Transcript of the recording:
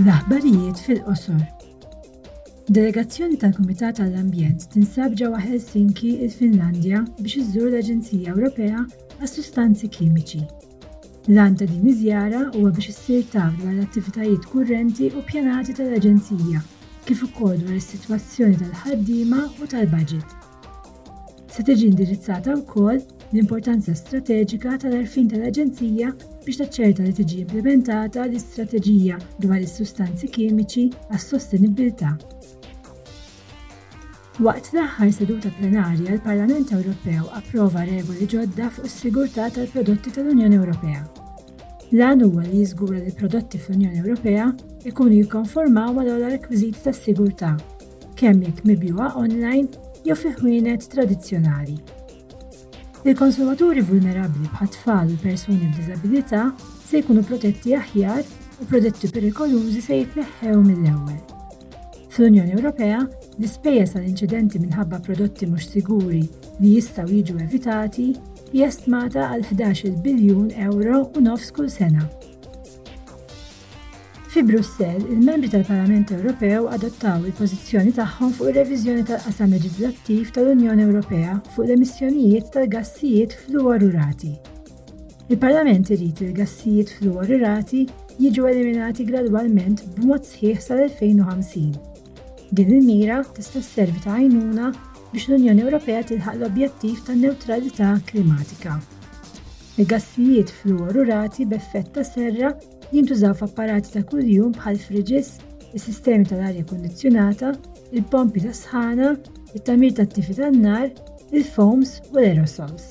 L-aħbarijiet fil-qosor. Delegazzjoni tal-Kumitat għall-Ambjent tinsab ġewwa Helsinki, il-Finlandja biex iżżur l-Aġenzija Ewropea għas-Sustanzi Kimiċi. L-għan ta' din iż-żjara huwa biex issir taf dwar l-attivitajiet kurrenti u pjanati tal-Aġenzija kif ukoll dwar is-sitwazzjoni tal-ħaddiema u tal-baġit. Se tiġi indirizzata wkoll l-importanza strateġika tal-għarfien tal-Aġenzija biex taċċerta li tiġi implimentata l-istrateġija dwar is-sustanzi kimiċi għas-sostenibbiltà. Waqt l-aħħar seduta plenarja l-Parlament Ewropew approva regoli ġodda fuq is-sigurtà tal-prodotti tal-Unjoni Ewropea. L-għan huwa li jiżgura li l-prodotti fl-Unjoni Ewropea jkunu jikkonformaw mal-ogħla rekwiżiti tas-sigurtà kemm jekk mibjugħa online jew fi ħwienet tradizzjonali. Il-konsumaturi vulnerabbli bħat-tfal u l-persuni b'diżabilità se jkunu protetti aħjar u prodotti perikolużi se jitneħħew mill-ewwel. Fl-Unjoni Ewropea, l-ispejjeż għal inċidenti minħabba prodotti mhux siguri li jistgħu jiġu evitati hija stmata għal 11 biljun euro u nofs kull sena. Fi Brussell, il-Membri tal-Parlament Ewropew adottaw il-pożizzjoni tagħhom fuq ir-reviżjoni tal-qasam leġiżlattiv tal-Unjoni Ewropea fuq l-emissjonijiet tal-gassijiet fluworurati. Il-Parlament irid il-gassijiet fluworurati jiġu eliminati gradwalment b'mod sħiħ sal-2050. Din il-mira tista' sservi ta' għajnuna biex l-Unjoni Ewropea tilħaq l-objettiv tan-newtralità klimatika. Il-gassijiet fluworurati b'effett ta' serra jintużaw f'apparati ta' kuljum bħal friġis, is-sistemi tal-arja kundizzjonata, il-pompi tas-sħana, it-tagħmir tat-tifi tan-nar, il-foams u l-aerosols.